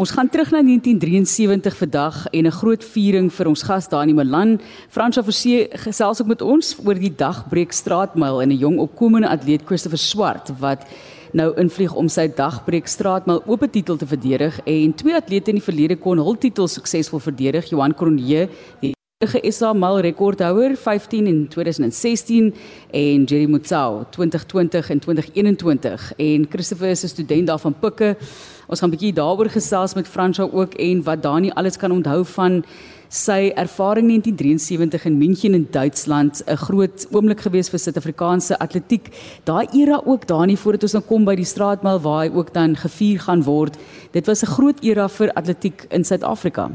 Ons gaan terug na 1973 vandag en 'n groot viering vir ons gas Dani Malan. Fransja Forsie gesels ook met ons oor die dagbreek straatmyl en 'n jong opkomende atleet Christopher Swart wat nou invlieg om sy dagbreek straatmyl oop titel te verdedig en twee atlete in die verlede kon hul titel suksesvol verdedig. Johan Cronje, die SA myl rekordhouer 15 in 2016 en Jerry Mutsau 2020 en 2021 en Christopher is 'n student daar van Pikke. Ons gaan 'n bietjie daaroor gesels met Fransja ook en wat Dani alles kan onthou van sy ervaring in 1973 in München in Duitsland, 'n groot oomblik gewees vir Suid-Afrikaanse atletiek. Daai era ook Dani voordat ons nou kom by die straatmyl waar hy ook dan gevier gaan word. Dit was 'n groot era vir atletiek in Suid-Afrika.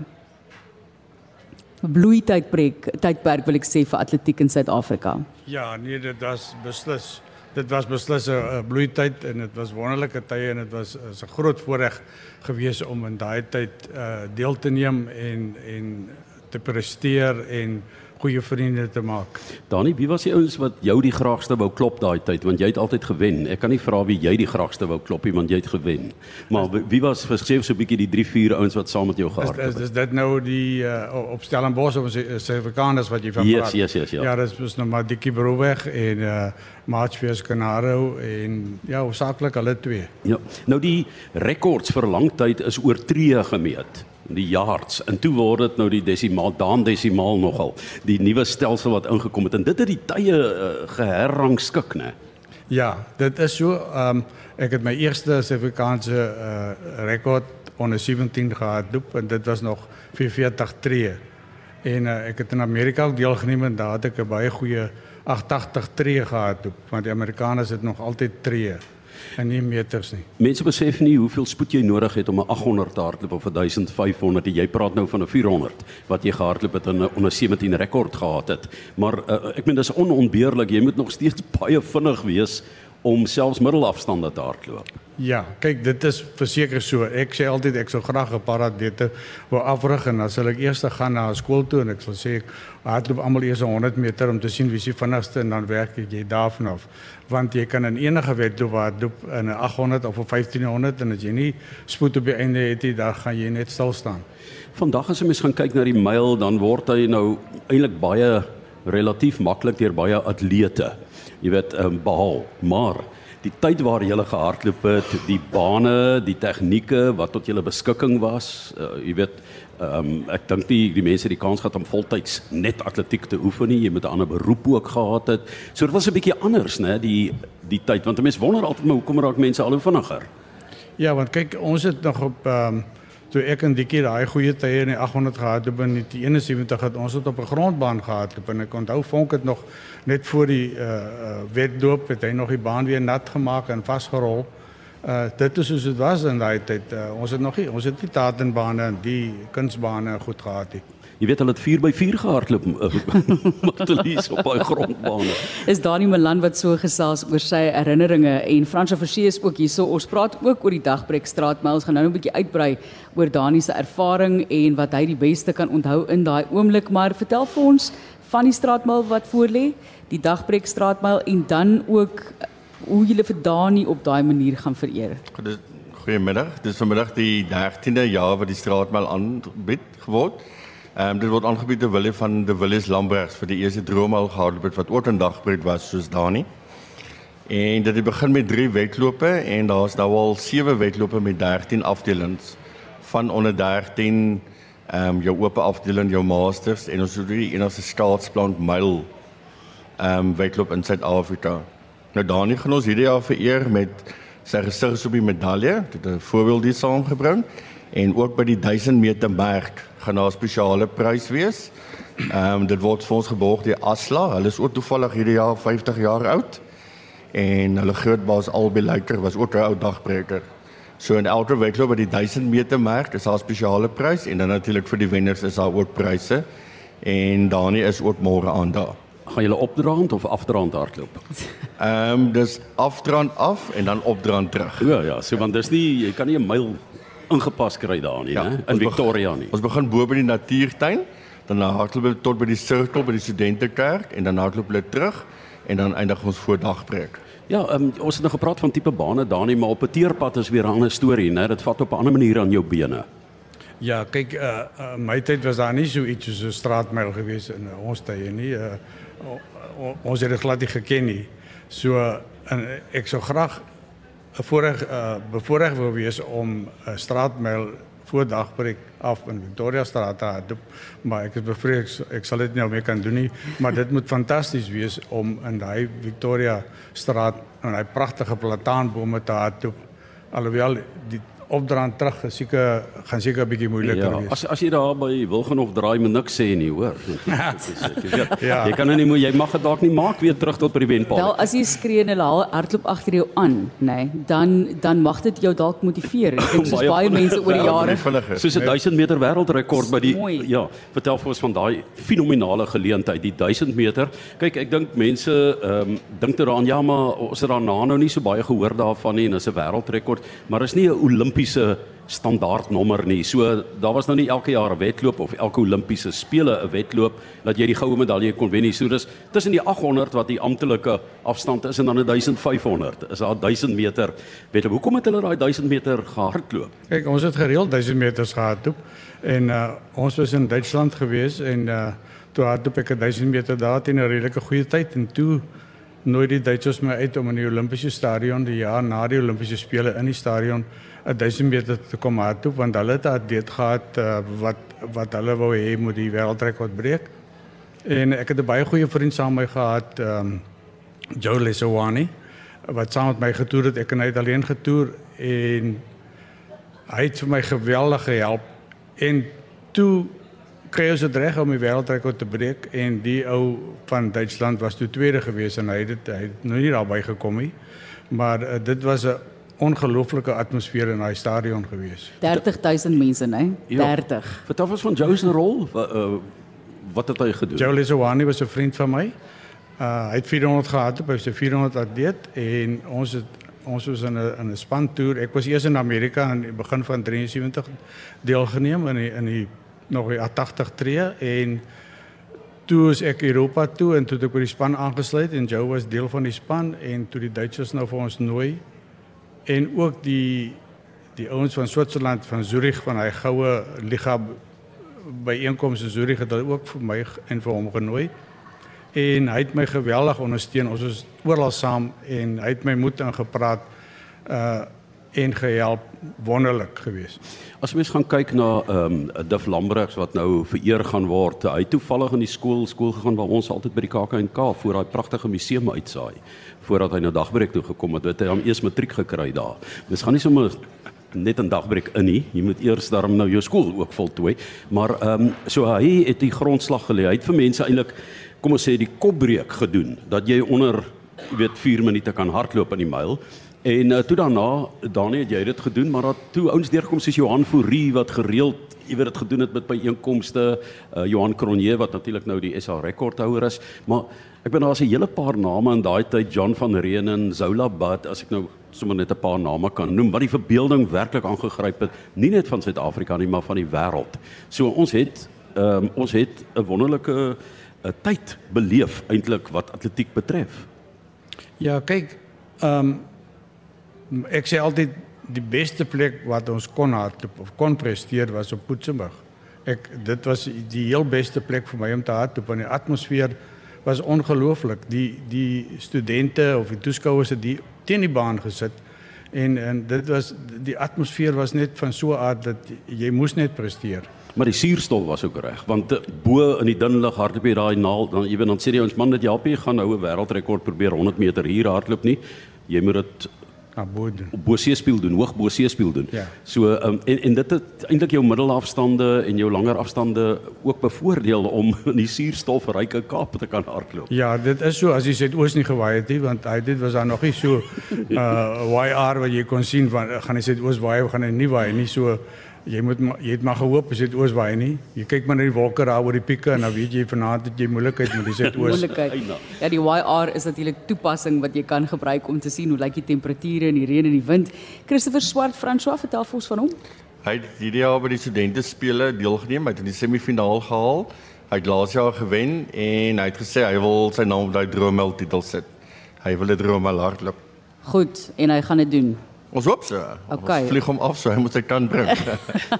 Bloeitydperk, tydperk wil ek sê vir atletiek in Suid-Afrika. Ja, nee, dit was beslis dit was beslis 'n bloeityd en dit was wonderlike tye en dit was 'n groot voorreg gewees om in daai tyd uh deel te neem en en te presteer en goeie vriende te maak. Dani, wie was die ouens wat jou die graagste wou klop daai tyd want jy het altyd gewen. Ek kan nie vra wie jy die graagste wou klop nie want jy het gewen. Maar wie was sê so 'n bietjie die 3 4 ouens wat saam met jou gehard het? Is, is dit nou die uh, op Stellenbosch of Suid-Afrikaners wat jy van praat? Yes, yes, yes, ja. Ja, dit is nou maar Dikkie Brouweg en uh Maatjie Canaro en ja, hoofsaaklik hulle twee. Ja. Nou die rekords vir lang tyd is oortree gemeet die yards en toe word dit nou die desimaal daan desimaal nogal. Die nuwe stelsel wat ingekom het. En dit het die tye uh, geherrangskik nê ja dit is so um, ek het my eerste Suid-Afrikaanse uh, rekord onder 17 gehad doop en dit was nog 44 tree. En uh, ek het in Amerika ook deelgeneem en daar het ek 'n baie goeie 88 tree gehad doop want die Amerikaners het nog altyd tree en nie meters nie. Mense besef nie hoeveel spoed jy nodig het om 'n 800 te hardloop of 'n 1500. Jy praat nou van 'n 400 wat jy gehardloop het en 'n onder 17 rekord gehad het. Maar uh, ek meen dis onontbeerlik. Jy moet nog steeds baie vinnig wees om selfs middelafstande te hardloop. Ja, kyk, dit is verseker so. Ek sê altyd ek sou graag 'n paradete wou afrig en dan sal ek eers gaan na 'n skool toe en ek sal sê hardloop almal eers 100 meter om te sien wie se vinnigste en dan werk jy daarvan af. Want jy kan in enige wedloop hardloop in 'n 800 of 'n 1500 en as jy nie spoed op die einde het nie, dan gaan jy net stil staan. Vandag as jy mens gaan kyk na die myl, dan word hy nou eintlik baie relatief maklik deur baie atlete jy weet um, behaal. Maar die tyd waar jy gele gehardloop het die bane die tegnieke wat tot julle beskikking was uh, jy weet um, ek dink nie die mense die kans gehad om voltyds net atletiek te oefen jy moet 'n ander beroep ook gehad het. So dit was 'n bietjie anders nê die die tyd. Want mense wonder altyd maar hoekom raak mense al hoe vinniger? Ja want kyk ons het nog op um, toe ek en Dikkie daai goeie tye in die 800 gehad het in die 71 het ons het op 'n grondbaan gehad en ek onthou vonk het nog net voor die uh wedloop het hy nog die baan weer nat gemaak en vasgerol. Uh dit is soos dit was in daai tyd. Uh, ons het nog nie ons het nie tatenbane en die kunsbane goed gehad nie. Jy weet hulle het 4 by 4 gehardloop met te lees op daai grondbane. Is Dani Malan wat so gesels oor sy herinneringe en Fransje Versie is ook hierso. Ons praat ook oor die dagbreek straatmyls. Gaan nou 'n bietjie uitbrei oor Dani se ervaring en wat hy die beste kan onthou in daai oomblik, maar vertel vir ons van die straatmyl wat voor lê, die dagbreek straatmyl en dan ook hoe jy vir Dani op daai manier gaan vereer. Goeiemiddag. Dis vanmiddag die 13de jaar wat die straatmyl aanbied geword. Ehm um, dit word aangebied te wille van de Willis Lamberts vir die eerste droomhal gehardloop het wat ook 'n dagbreek was soos Dani. En dit het begin met 3 wedlope en daar's nou al 7 wedlope met 13 afdelings van onder 13 ehm um, jou oop afdeling, jou masters en ons het die enigste staatsplan myl ehm um, wedloop in Suid-Afrika. Nou Dani gaan ons hierdie jaar vereer met sy gesig op die medalje, dit 'n voorbeeld hier saamgebring en ook by die 1000 meter merk gaan daar 'n spesiale prys wees. Ehm um, dit word vir ons geborg deur Asla. Hulle is ook toevallig hierdie jaar 50 jaar oud. En hulle groot baas Albie Luiker was ook 'n ou dagbreker. So in elke wedloop by die 1000 meter merk is daar 'n spesiale prys en dan natuurlik vir die wenners is daar ook pryse. En Dani is ook môre aan daar. Gaan julle opdraand of afdraand hardloop? Ehm um, dis afdraand af en dan opdraand terug. Ja ja, so want dis nie jy kan nie 'n myl ingepas kry daar nie, ja, né? In Victoria nie. Ons begin bo by die natuurtuin, dan hardloop ons tot by die sirkel by die studentekerk en dan hardloop ons terug en dan eindig ons voor dagbreek. Ja, um, ons het nou gepraat van tipe bane daar nie, maar op 'n teerpad is weer 'n ander storie, né? Dit vat op 'n ander manier aan jou bene. Ja, kyk, uh, uh my tyd was daar nie so iets soos 'n straatmyl gewees in uh, ons tye nie. Uh, uh, ons het dit glad nie geken nie. So uh, en ek sou graag voorreg uh bevoorreg wou wees om 'n uh, straatmyl voor dagbreek af in Victoria Straat te doen, maar ek is bevrees ek sal dit nie nou meer kan doen nie, maar dit moet fantasties wees om in daai Victoria Straat en daai pragtige plataanbome te hê. Alhoewel die opdraand terug seker gaan seker 'n bietjie moeiliker ja, wees. As as jy daar by wil gaan of draai moet niks sê nie, hoor. Ja. ja. Jy kan nou nie jy mag dit dalk nie maak weer terug tot by die wenpaal. Wel as jy skree en hulle hardloop agter jou aan, nê, nee, dan dan mag dit jou dalk motiveer. Ek dink soos baie mense oor die jare. Soos 'n 1000 meter wêreldrekord by die Mooi. ja, vertel vir ons van daai fenominale geleentheid, die 1000 meter. Kyk, ek dink mense ehm um, dink daaraan ja, maar ons het daarna nou nie so baie gehoor daarvan nie en dis 'n wêreldrekord, maar is nie 'n Olimpiese standaard nommer nie. So daar was nou nie elke jaar 'n wedloop of elke Olimpiese spele 'n wedloop dat jy die goue medalje kon wen nie. So dis tussen die 800 wat die amptelike afstand is en dan 'n 1500. Is daar 1000 meter wedloop. Hoekom het hulle daai 1000 meter gehardloop? Kyk, ons het gereeld 1000 meters gehardloop en uh ons was in Duitsland gewees en uh toe hardloop ek 1000 meter daar teen 'n redelike goeie tyd en toe nooit die Duitsers my uit om in die Olimpiese stadion die jaar na die Olimpiese spele in die stadion 1000 meter te kom hardloop want hulle het atleet gehad uh, wat wat hulle wou hê moet die wêreldrekord breek. En ek het 'n baie goeie vriend saam met my gehad, ehm um, Joe Lesowani wat saam met my getoer het. Ek en hy het alleen getoer en hy het vir my geweldig gehelp en toe kry ons dit reg om die wêreldrekord te breek en die ou van Duitsland was toe tweede gewees en hy het dit hy het nou nie daarby gekom nie. Maar uh, dit was 'n ongelooflike atmosfeer in daai stadion gewees. 30000 mense, né? Ja. 30. Vertel ons van Joe se rol. Wat, uh, wat het hy gedoen? Joe Lesowani was 'n vriend van my. Uh hy het 400 gehad, hy was 'n 400 atleet en ons het ons was in 'n in 'n span toer. Ek was eers in Amerika aan die begin van 73 deelgeneem in die, in die nog die 80 tree en toe is ek Europa toe en toe het ek by die span aangesluit en Joe was deel van die span en toe die Duitsers nou vir ons nooi en ook die die ouens van Switserland van Zurich van hy goue liga byeenkomste in Zurich het hulle ook vir my en vir hom genooi. En hy het my geweldig ondersteun. Ons was oral saam en hy het my moed ingepraat uh en gehelp wonderlik geweest. As mens gaan kyk na ehm um, Duff Lambrechts wat nou vereer gaan word, hy het toevallig in die skool skool gegaan waar ons altyd by die KAK&K voor daai pragtige museum uitsaai voordat hy nou dagbreek toe gekom het, het hy hom eers matriek gekry daar. Mens gaan nie sommer net 'n dagbreek in nie. Jy moet eers daarom nou jou skool ook voltooi. Maar ehm um, so hy het die grondslag gelê. Hy het vir mense eintlik kom ons sê die kopbreek gedoen dat jy onder jy weet 4 minute kan hardloop in die myl. En uh, toe daarna, Danie het jy dit gedoen, maar dat toe ouens deurkom soos Johan Fourie wat gereeld weet dit gedoen het met byeenkomste, uh, Johan Cronje wat natuurlik nou die SA rekordhouer is, maar ek ben daar's 'n hele paar name in daai tyd, John van Reen en Zola Bad, as ek nou sommer net 'n paar name kan noem wat die verbeelding werklik aangegryp het, nie net van Suid-Afrika nie, maar van die wêreld. So ons het um, ons het 'n wonderlike uh, tyd beleef eintlik wat atletiek betref. Ja, kyk, ehm um, ek sê altyd die beste plek wat ons kon hardloop of kon presteer was op Poetsenburg. Ek dit was die heel beste plek vir my om te hardloop en die atmosfeer was ongelooflik. Die die studente of die toeskouers het die teen die baan gesit en en dit was die atmosfeer was net van so 'n aard dat jy moes net presteer. Maar die suurstof was ook reg want uh, bo in die dun lug hardloop jy daai naal dan weet dan sê jy ons man help jy gaan nou 'n wêreldrekord probeer 100 meter hier hardloop nie. Jy moet dit Abod. bo see speel doen, hoog bo see speel doen. Ja. So um, en en dit het eintlik jou middelafstande en jou langer afstande ook bevoordeel om in die suurstofryke Kaap te kan hardloop. Ja, dit is so as jy suidoos nie gewaai het nie want hy dit was daar nog nie so uh YR wat jy kon sien van gaan hy suidoos waai of gaan hy nie waai nie so jy moet maar jy het maar gehoop as dit oos waai nie. Jy kyk maar na die wolke daar oor die pieke en dan weet jy vanaand het jy moeilikheid met die suidoos. Moontlikheid. Ja, die YR is natuurlik toepassing wat jy kan gebruik om te sien hoe lyk die temperature en die reën en die wind. Christopher Swart François vertel vir ons van hom. Hy het hierdie jaar by die studente spele deelgeneem, hy het in die semifinaal gehaal. Hy het laas jaar gewen en hy het gesê hy wil sy naam op daai droomel titel sit. Hy wil dit droomel hardloop. Goed, en hy gaan dit doen. Ons hoop so. Okay. Ons vlieg hom af so hy moet sy kan bring.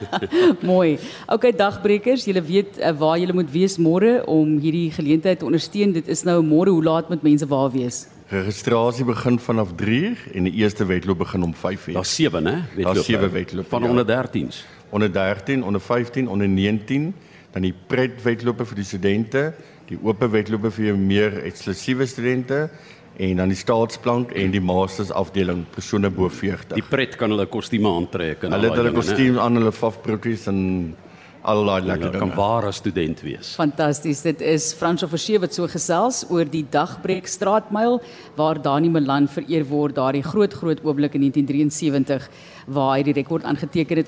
Mooi. Okay dagbrekers, julle weet uh, waar julle moet wees môre om hierdie geleentheid te ondersteun. Dit is nou môre hoe laat moet mense waar wees? Registrasie begin vanaf 3 en die eerste wedloop begin om 5 uur. Daar's 7, hè? Daar's sewe wedlope, van ja. onder 13s. onder 13, onder 15, onder 19, dan die pret wedlope vir die studente, die oop wedlope vir meer eksklusiewe studente en dan die staatsplank en die masters afdeling persone bo 40. Die pret kan hulle kostuums aantrek en Hulle het hulle dinge, kostuum aan, hulle fafbroekies en al daai lekker Hulle kan dinge. ware student wees. Fantasties. Dit is Frans van Forsie wat so gesels oor die dagbreek straatmyl waar Dani Milan vereer word, daardie groot groot oomblik in 1973 waar hy die rekord aangeteken het.